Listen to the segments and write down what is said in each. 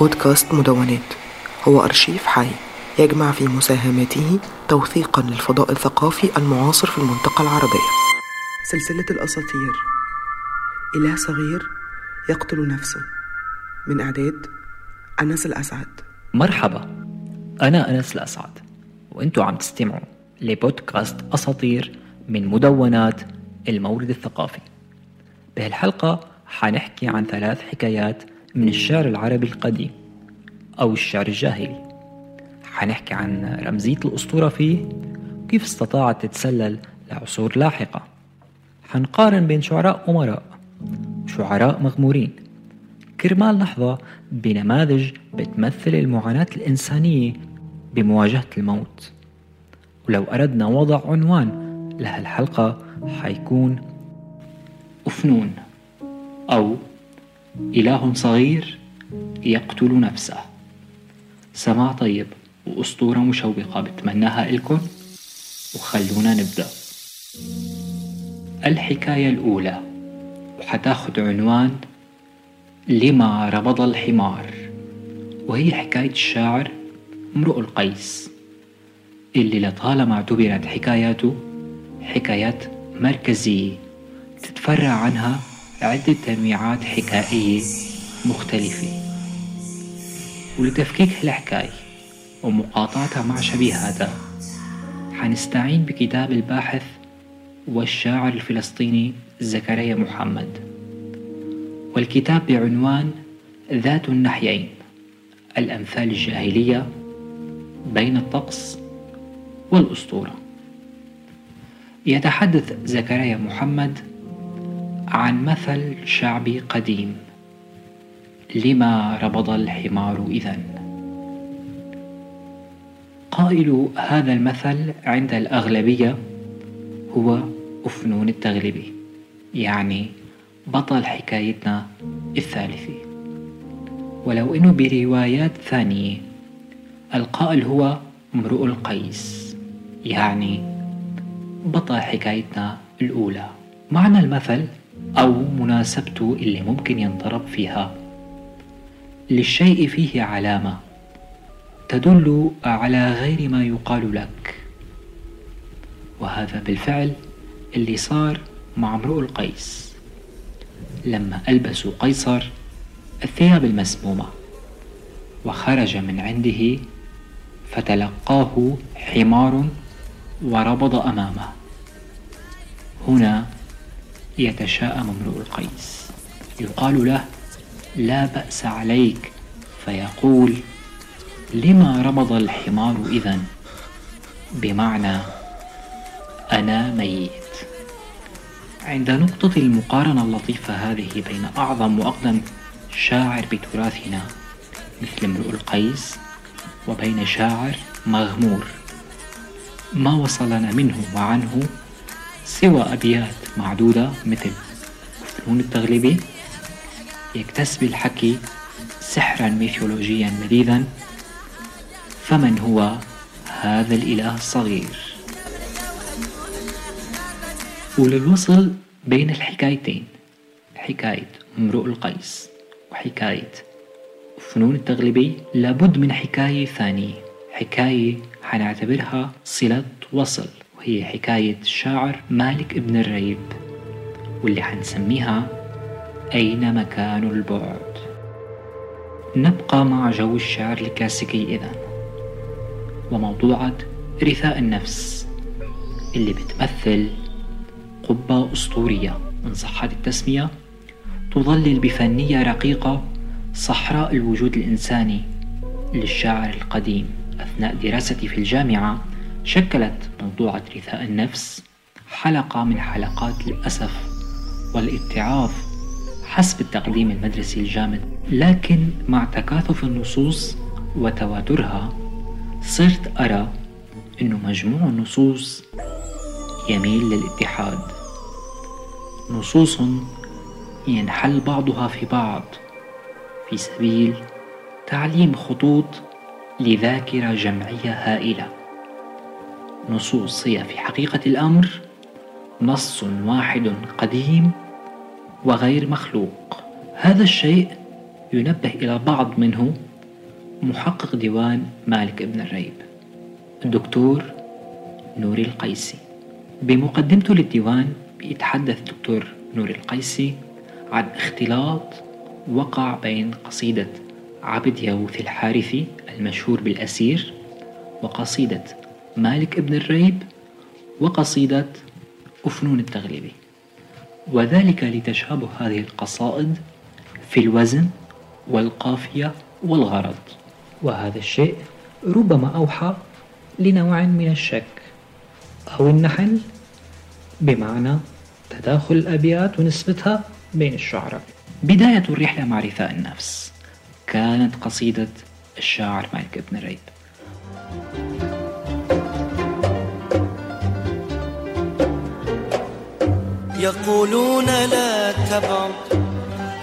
بودكاست مدونات. هو أرشيف حي يجمع في مساهماته توثيقا للفضاء الثقافي المعاصر في المنطقة العربية. سلسلة الأساطير. إله صغير يقتل نفسه. من إعداد أنس الأسعد. مرحبا أنا أنس الأسعد وأنتوا عم تستمعوا لبودكاست أساطير من مدونات المورد الثقافي. بهالحلقة حنحكي عن ثلاث حكايات من الشعر العربي القديم أو الشعر الجاهلي. حنحكي عن رمزية الأسطورة فيه وكيف استطاعت تتسلل لعصور لاحقة. حنقارن بين شعراء أمراء وشعراء مغمورين. كرمال نحظى بنماذج بتمثل المعاناة الإنسانية بمواجهة الموت. ولو أردنا وضع عنوان لهالحلقة حيكون أفنون أو إله صغير يقتل نفسه. سماع طيب وأسطورة مشوقة بتمناها إلكم. وخلونا نبدأ. الحكاية الأولى. وحتاخد عنوان لما ربض الحمار. وهي حكاية الشاعر امرؤ القيس. اللي لطالما اعتبرت حكاياته حكايات مركزية. تتفرع عنها عدة تنويعات حكائية مختلفة. ولتفكيك هالحكاية ومقاطعتها مع شبيهاتها حنستعين بكتاب الباحث والشاعر الفلسطيني زكريا محمد. والكتاب بعنوان ذات النحيين الأمثال الجاهلية بين الطقس والأسطورة. يتحدث زكريا محمد عن مثل شعبي قديم. لما ربض الحمار إذن؟ قائل هذا المثل عند الأغلبية هو أفنون التغلبي يعني بطل حكايتنا الثالثة ولو أنه بروايات ثانية القائل هو امرؤ القيس يعني بطل حكايتنا الأولى. معنى المثل؟ أو مناسبته اللي ممكن ينضرب فيها. للشيء فيه علامة تدل على غير ما يقال لك. وهذا بالفعل اللي صار مع امرؤ القيس. لما ألبسوا قيصر الثياب المسمومة وخرج من عنده فتلقاه حمار وربض أمامه. هنا يتشاءم امرؤ القيس. يقال له لا بأس عليك. فيقول لما ربض الحمار إذا بمعنى أنا ميت. عند نقطة المقارنة اللطيفة هذه بين أعظم وأقدم شاعر بتراثنا مثل امرؤ القيس وبين شاعر مغمور. ما وصلنا منه وعنه سوى أبيات معدودة مثل فنون التغلبي يكتسب الحكي سحرا ميثولوجيا مديدا فمن هو هذا الإله الصغير؟ وللوصل بين الحكايتين حكاية امرؤ القيس وحكاية فنون التغلبي لابد من حكاية ثانية حكاية حنعتبرها صلة وصل. وهي حكاية الشاعر مالك ابن الريب واللي حنسميها أين مكان البعد؟ نبقى مع جو الشعر الكلاسيكي إذا. وموضوعة رثاء النفس اللي بتمثل قبة أسطورية. إن صحت التسمية تظلل بفنية رقيقة صحراء الوجود الإنساني للشاعر القديم أثناء دراستي في الجامعة شكلت موضوعة رثاء النفس حلقة من حلقات الأسف والاتعاظ حسب التقديم المدرسي الجامد. لكن مع تكاثف النصوص وتواترها صرت أرى أنه مجموع النصوص يميل للاتحاد. نصوص ينحل بعضها في بعض في سبيل تعليم خطوط لذاكرة جمعية هائلة. نصوص هي في حقيقة الأمر نص واحد قديم وغير مخلوق. هذا الشيء ينبه إلى بعض منه محقق ديوان مالك ابن الريب الدكتور نوري القيسي. بمقدمته للديوان يتحدث الدكتور نوري القيسي عن اختلاط وقع بين قصيدة عبد ياوث الحارثي المشهور بالأسير وقصيدة مالك ابن الريب وقصيدة أفنون التغلبي وذلك لتشابه هذه القصائد في الوزن والقافية والغرض. وهذا الشيء ربما أوحى لنوع من الشك أو النحل بمعنى تداخل الأبيات ونسبتها بين الشعراء. بداية الرحلة مع رثاء النفس كانت قصيدة الشاعر مالك بن ريب يقولون لا تبعد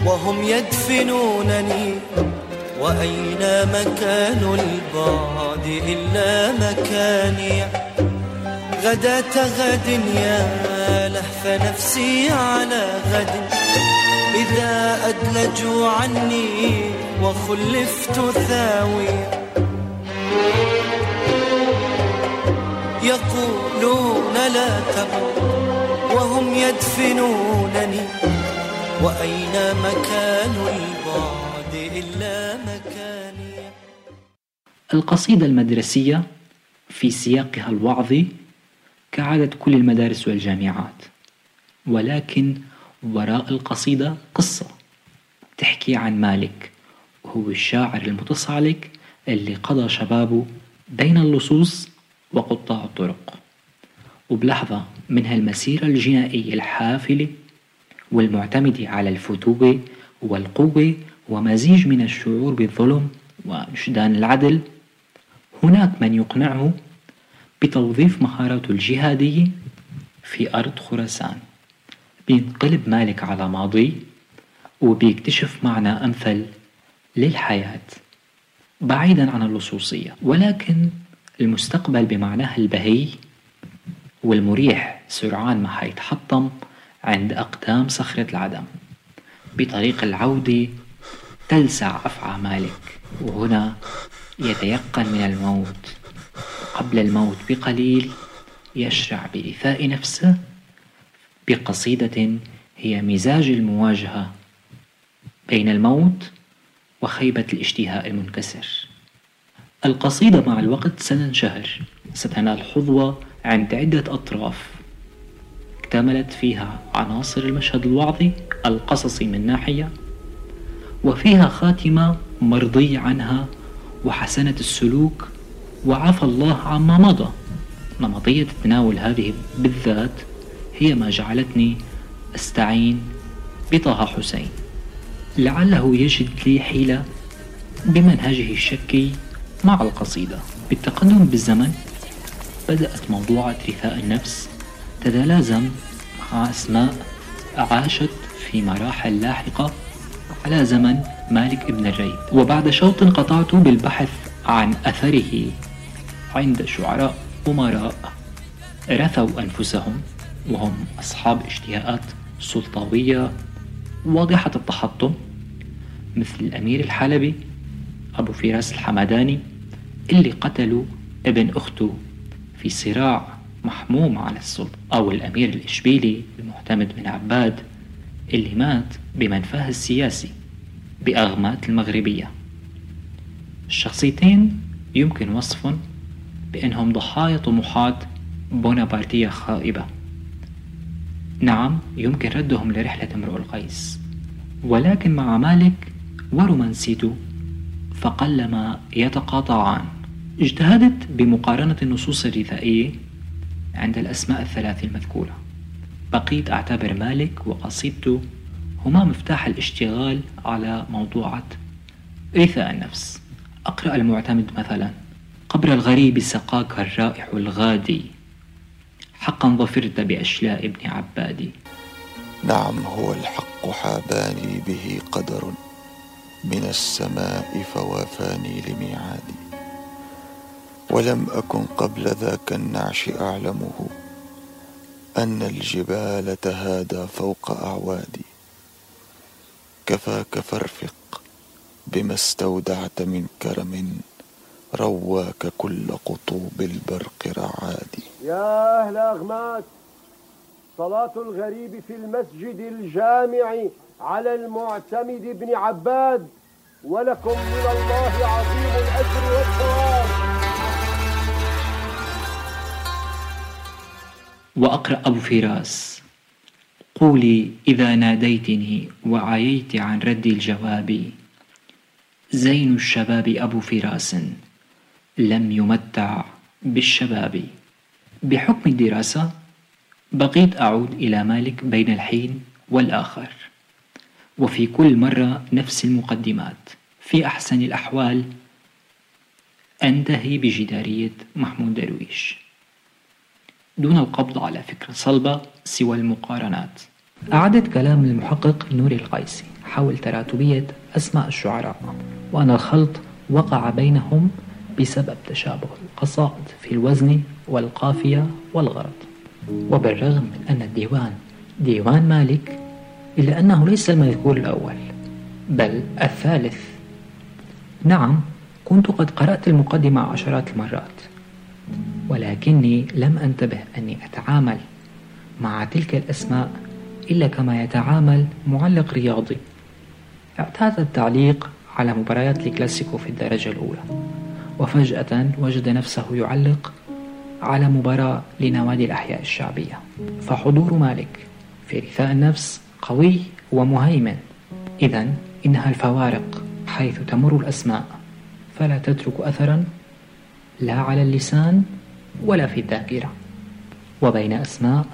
وهم يدفنونني. وأين مكان البعد إلا مكاني؟ غداة غد يا لهف نفسي على غد. إذا أدلجوا عني وخلفت ثاويا يقولون لا تبعد وهم يدفنونني. وأين مكان البعد إلا مكاني؟ القصيدة المدرسية في سياقها الوعظي كعادة كل المدارس والجامعات. ولكن وراء القصيدة قصة تحكي عن مالك وهو الشاعر المتصالك اللي قضى شبابه بين اللصوص وقطاع الطرق. وبلحظة من هالمسيرة الجنائية الحافلة والمعتمدة على الفتوة والقوة ومزيج من الشعور بالظلم ووجدان العدل. هناك من يقنعه بتوظيف مهاراته الجهادية في أرض خراسان بينقلب مالك على ماضي وبيكتشف معنى أمثل للحياة بعيدا عن اللصوصية ولكن المستقبل بمعناه البهي والمريح سرعان ما حيتحطم عند أقدام صخرة العدم. بطريق العودة تلسع أفعى مالك وهنا يتيقن من الموت. قبل الموت بقليل يشرع برثاء نفسه بقصيدة هي مزاج المواجهة بين الموت وخيبة الاشتهاء المنكسر. القصيدة مع الوقت ستنشهر ستنال حظوة عند عدة أطراف اكتملت فيها عناصر المشهد الوعظي القصصي من ناحية وفيها خاتمة مرضية عنها وحسنة السلوك وعفى الله عما مضى. نمطية التناول هذه بالذات هي ما جعلتني أستعين بطه حسين. لعله يجد لي حيلة بمنهجه الشكي مع القصيدة. بالتقدم بالزمن بدأت موضوعة رثاء النفس. تتلازم مع أسماء عاشت في مراحل لاحقة على زمن مالك ابن الريب. وبعد شوط قطعت بالبحث عن أثره عند شعراء أمراء رثوا أنفسهم وهم أصحاب اشتهاءات سلطوية واضحة التحطم مثل الأمير الحلبي أبو فراس الحمداني اللي قتلوا ابن أخته في صراع محموم على السلطة أو الأمير الإشبيلي المعتمد بن عباد اللي مات بمنفاه السياسي بأغمات المغربية. الشخصيتين يمكن وصفهم بأنهم ضحايا طموحات بونابرتية خائبة. نعم يمكن ردهم لرحلة امرؤ القيس. ولكن مع مالك ورومانسيته فقلما يتقاطعان. اجتهدت بمقارنة النصوص الرثائية عند الأسماء الثلاث المذكورة. بقيت أعتبر مالك وقصيدته هما مفتاح الاشتغال على موضوعة رثاء النفس. أقرأ المعتمد مثلا. قبر الغريب سقاك الرائح الغادي. حقا ظفرت بأشلاء ابن عبادي. نعم هو الحق حاباني به قدر. من السماء فوافاني لميعادي. ولم أكن قبل ذاك النعش أعلمه أن الجبال تهادى فوق أعوادي. كفاك فارفق بما استودعت من كرم رواك كل قطوب البرق رعادي. يا أهل أغمات صلاة الغريب في المسجد الجامع على المعتمد بن عباد ولكم من الله عظيم الأجر والثواب. وأقرأ أبو فراس. قولي إذا ناديتني وعييت عن رد الجواب. زين الشباب أبو فراس لم يمتع بالشباب. بحكم الدراسة بقيت أعود إلى مالك بين الحين والآخر. وفي كل مرة نفس المقدمات. في أحسن الأحوال أنتهي بجدارية محمود درويش. دون القبض على فكرة صلبة سوى المقارنات. أعدت كلام المحقق نوري القيسي حول تراتبية أسماء الشعراء وأن الخلط وقع بينهم بسبب تشابه القصائد في الوزن والقافية والغرض. وبالرغم من أن الديوان ديوان مالك إلا أنه ليس المذكور الأول بل الثالث. نعم كنت قد قرأت المقدمة عشرات المرات. ولكني لم أنتبه أني أتعامل مع تلك الأسماء إلا كما يتعامل معلق رياضي. اعتاد التعليق على مباريات الكلاسيكو في الدرجة الأولى وفجأة وجد نفسه يعلق على مباراة لنوادي الأحياء الشعبية. فحضور مالك في رثاء النفس قوي ومهيمن. إذا إنها الفوارق حيث تمر الأسماء فلا تترك أثرا لا على اللسان ولا في الذاكرة. وبين أسماء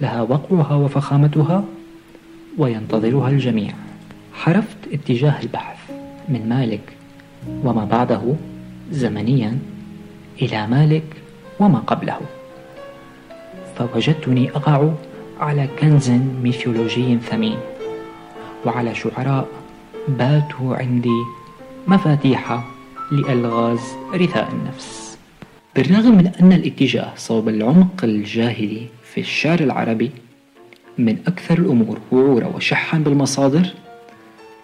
لها وقعها وفخامتها وينتظرها الجميع. حرفت اتجاه البحث من مالك وما بعده زمنيا إلى مالك وما قبله. فوجدتني أقع على كنز ميثولوجي ثمين وعلى شعراء باتوا عندي مفاتيح لألغاز رثاء النفس. بالرغم من أن الاتجاه صوب العمق الجاهلي في الشعر العربي من أكثر الأمور وعورا وشحا بالمصادر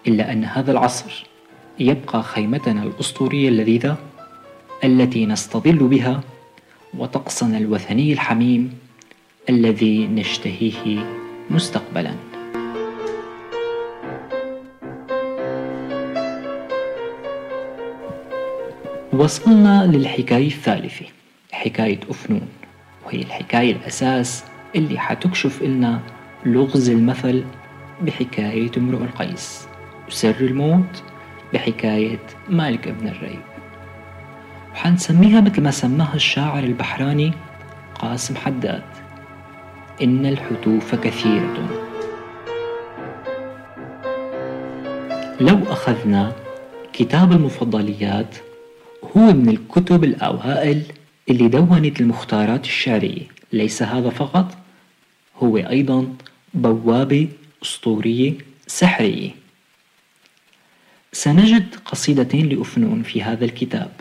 إلا أن هذا العصر يبقى خيمتنا الأسطورية اللذيذة التي نستظل بها وطقسنا الوثني الحميم الذي نشتهيه مستقبلا. وصلنا للحكاية الثالثة حكاية أفنون وهي الحكاية الأساس اللي حتكشف لنا لغز المثل بحكاية امرؤ القيس وسر الموت بحكاية مالك ابن الريب. وحنسميها مثل ما سماها الشاعر البحراني قاسم حداد. إن الحتوف كثيرة. لو أخذنا كتاب المفضليات هو من الكتب الأوائل اللي دونت المختارات الشعرية. ليس هذا فقط هو أيضا بوابة أسطورية سحرية. سنجد قصيدتين لأفنون في هذا الكتاب.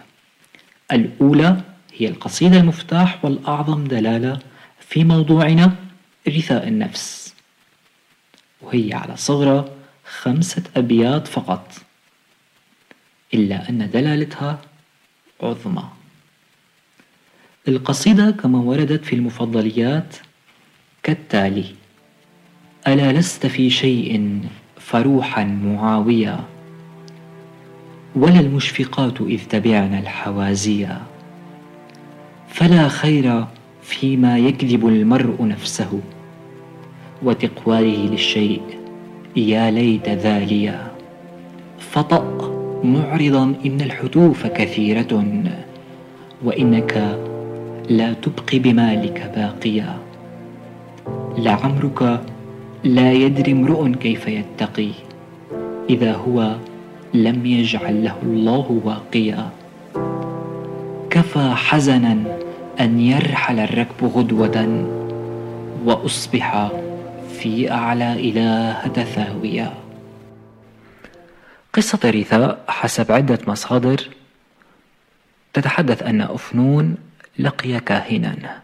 الأولى هي القصيدة المفتاح والأعظم دلالة في موضوعنا رثاء النفس. وهي على صغرى خمسة أبيات فقط. إلا أن دلالتها عظمى. القصيدة كما وردت في المفضليات كالتالي ألا لست في شيء فروحا معاويا ولا المشفقات إذ تبعن الحوازيا فلا خير فيما يكذب المرء نفسه وتقواله للشيء يا ليت ذاليا. فطأ. معرضا إن الحتوف كثيرة وإنك لا تبقي بمالك باقيا. لعمرك لا يدري امرؤ كيف يتقي إذا هو لم يجعل له الله واقيا. كفى حزنا أن يرحل الركب غدوة وأصبح في أعلى إلهة ثاوية قصة رثاء حسب عدة مصادر تتحدث أن أفنون لقي كاهنا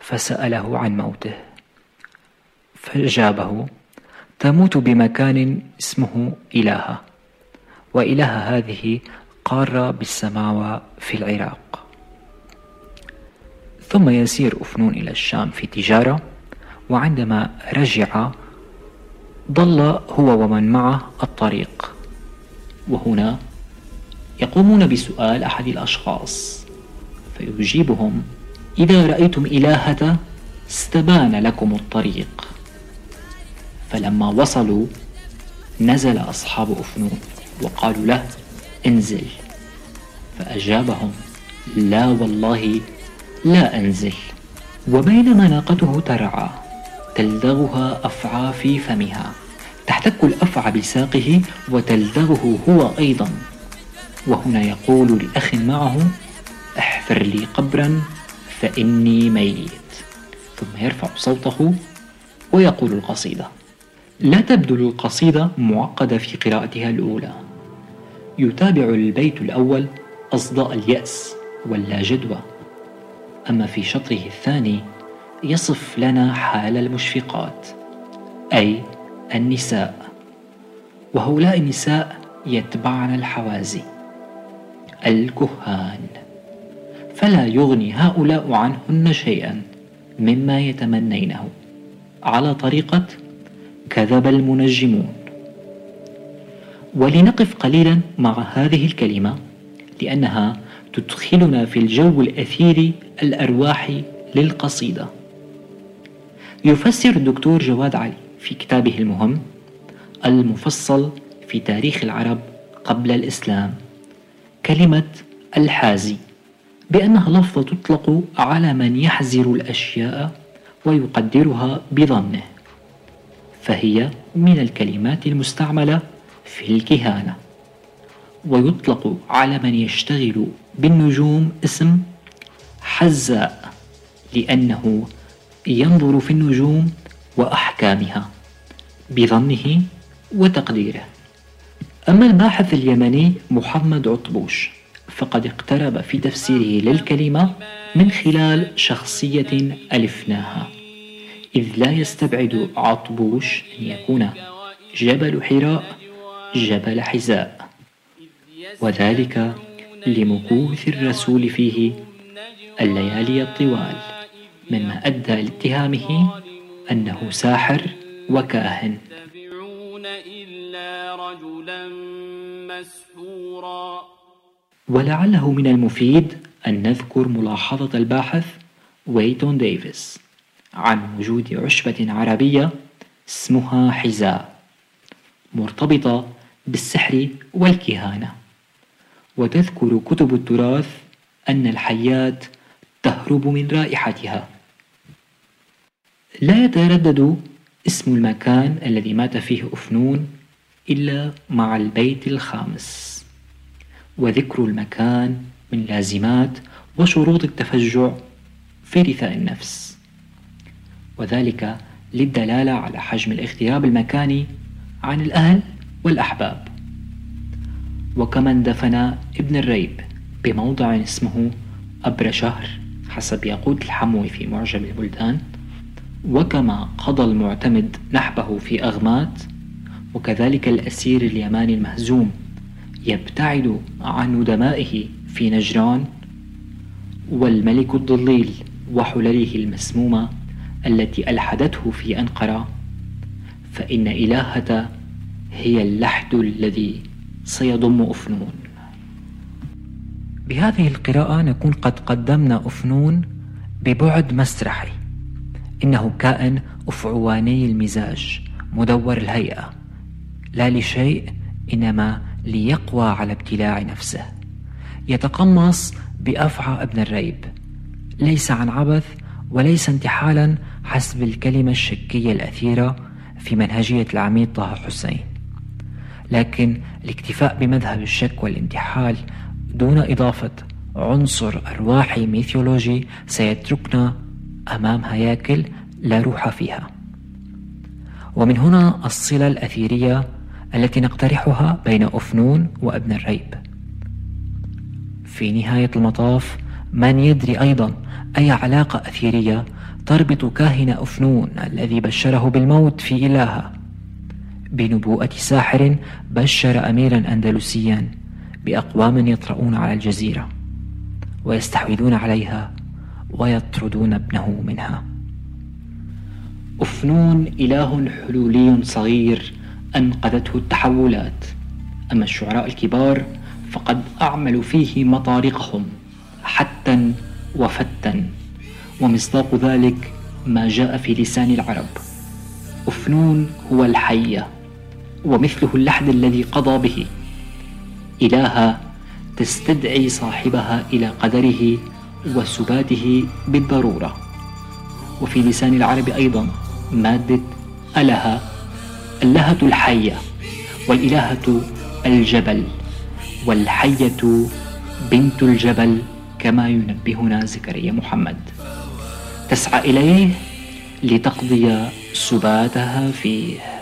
فسأله عن موته فأجابه تموت بمكان اسمه إلهة وإله هذه قارة بالسماوة في العراق. ثم يسير أفنون إلى الشام في تجارة وعندما رجع ضل هو ومن معه الطريق. وهنا يقومون بسؤال أحد الأشخاص فيجيبهم إذا رأيتم إلهة استبان لكم الطريق. فلما وصلوا نزل أصحاب أفنون وقالوا له انزل. فأجابهم لا والله لا أنزل. وبينما ناقته ترعى تلدغها أفعى في فمها. تحتك الأفعى بساقه وتلدغه هو أيضا. وهنا يقول لأخ معه أحفر لي قبرا فإني ميت. ثم يرفع صوته ويقول القصيدة لا تبدو القصيدة معقدة في قراءتها الأولى. يتابع البيت الأول أصداء اليأس واللا جدوى. أما في شطره الثاني يصف لنا حال المشفقات. أي النساء وهؤلاء النساء يتبعن الحوازي الكهان. فلا يغني هؤلاء عنهن شيئا مما يتمنينه. على طريقة كذب المنجمون. ولنقف قليلا مع هذه الكلمة لأنها تدخلنا في الجو الأثير الأرواحي للقصيدة. يفسر الدكتور جواد علي في كتابه المهم المفصل في تاريخ العرب قبل الإسلام كلمة الحازي بأنها لفظة تطلق على من يحزر الأشياء ويقدرها بظنه فهي من الكلمات المستعملة في الكهانة ويطلق على من يشتغل بالنجوم اسم حزاء لأنه ينظر في النجوم وأحكامها. بظنه وتقديره. أما الباحث اليمني محمد عطبوش فقد اقترب في تفسيره للكلمة من خلال شخصية ألفناها. إذ لا يستبعد عطبوش أن يكون جبل حراء جبل حزاء وذلك لمكوث الرسول فيه الليالي الطوال مما أدى لاتهامه أنه ساحر وكاهن. ولعله من المفيد أن نذكر ملاحظة الباحث ويتون ديفيس عن وجود عشبة عربية اسمها حذاء مرتبطة بالسحر والكهانة. وتذكر كتب التراث أن الحيات تهرب من رائحتها. لا يتردد اسم المكان الذي مات فيه أفنون إلا مع البيت الخامس. وذكر المكان من لازمات وشروط التفجع في رثاء النفس. وذلك للدلالة على حجم الاغتراب المكاني عن الأهل والأحباب. وكما اندفن ابن الريب بموضع اسمه أبر شهر حسب ياقوت الحموي في معجم البلدان وكما قضى المعتمد نحبه في أغمات وكذلك الأسير اليماني المهزوم يبتعد عن ندمائه في نجران والملك الضليل وحلله المسمومة التي ألحدته في أنقرة فإن إلهة هي اللحد الذي سيضم أفنون. بهذه القراءة نكون قد قدمنا أفنون ببعد مسرحي. إنه كائن أفعواني المزاج مدور الهيئة. لا لشيء إنما ليقوى على ابتلاع نفسه. يتقمص بأفعى ابن الريب. ليس عن عبث وليس انتحالا حسب الكلمة الشكية الأثيرة في منهجية العميد طه حسين. لكن الاكتفاء بمذهب الشك والانتحال دون إضافة عنصر أرواحي ميثولوجي سيتركنا أمام هياكل لا روح فيها. ومن هنا الصلة الأثيرية التي نقترحها بين أفنون وابن الريب. في نهاية المطاف من يدري أيضا أي علاقة أثيرية تربط كاهن أفنون الذي بشره بالموت في إلهة. بنبوءة ساحر بشر أميرا أندلسيا بأقوام يطرؤون على الجزيرة ويستحوذون عليها. ويطردون ابنه منها. أفنون إله حلولي صغير أنقذته التحولات. أما الشعراء الكبار فقد أعملوا فيه مطارقهم حتا وفتا. ومصداق ذلك ما جاء في لسان العرب. أفنون هو الحية ومثله اللحد الذي قضى به. إلهة تستدعي صاحبها إلى قدره وسباته بالضرورة. وفي لسان العرب أيضا مادة أله اللهة الحية والإلهة الجبل والحية بنت الجبل كما ينبهنا زكريا محمد. تسعى إليه لتقضي سباتها فيه.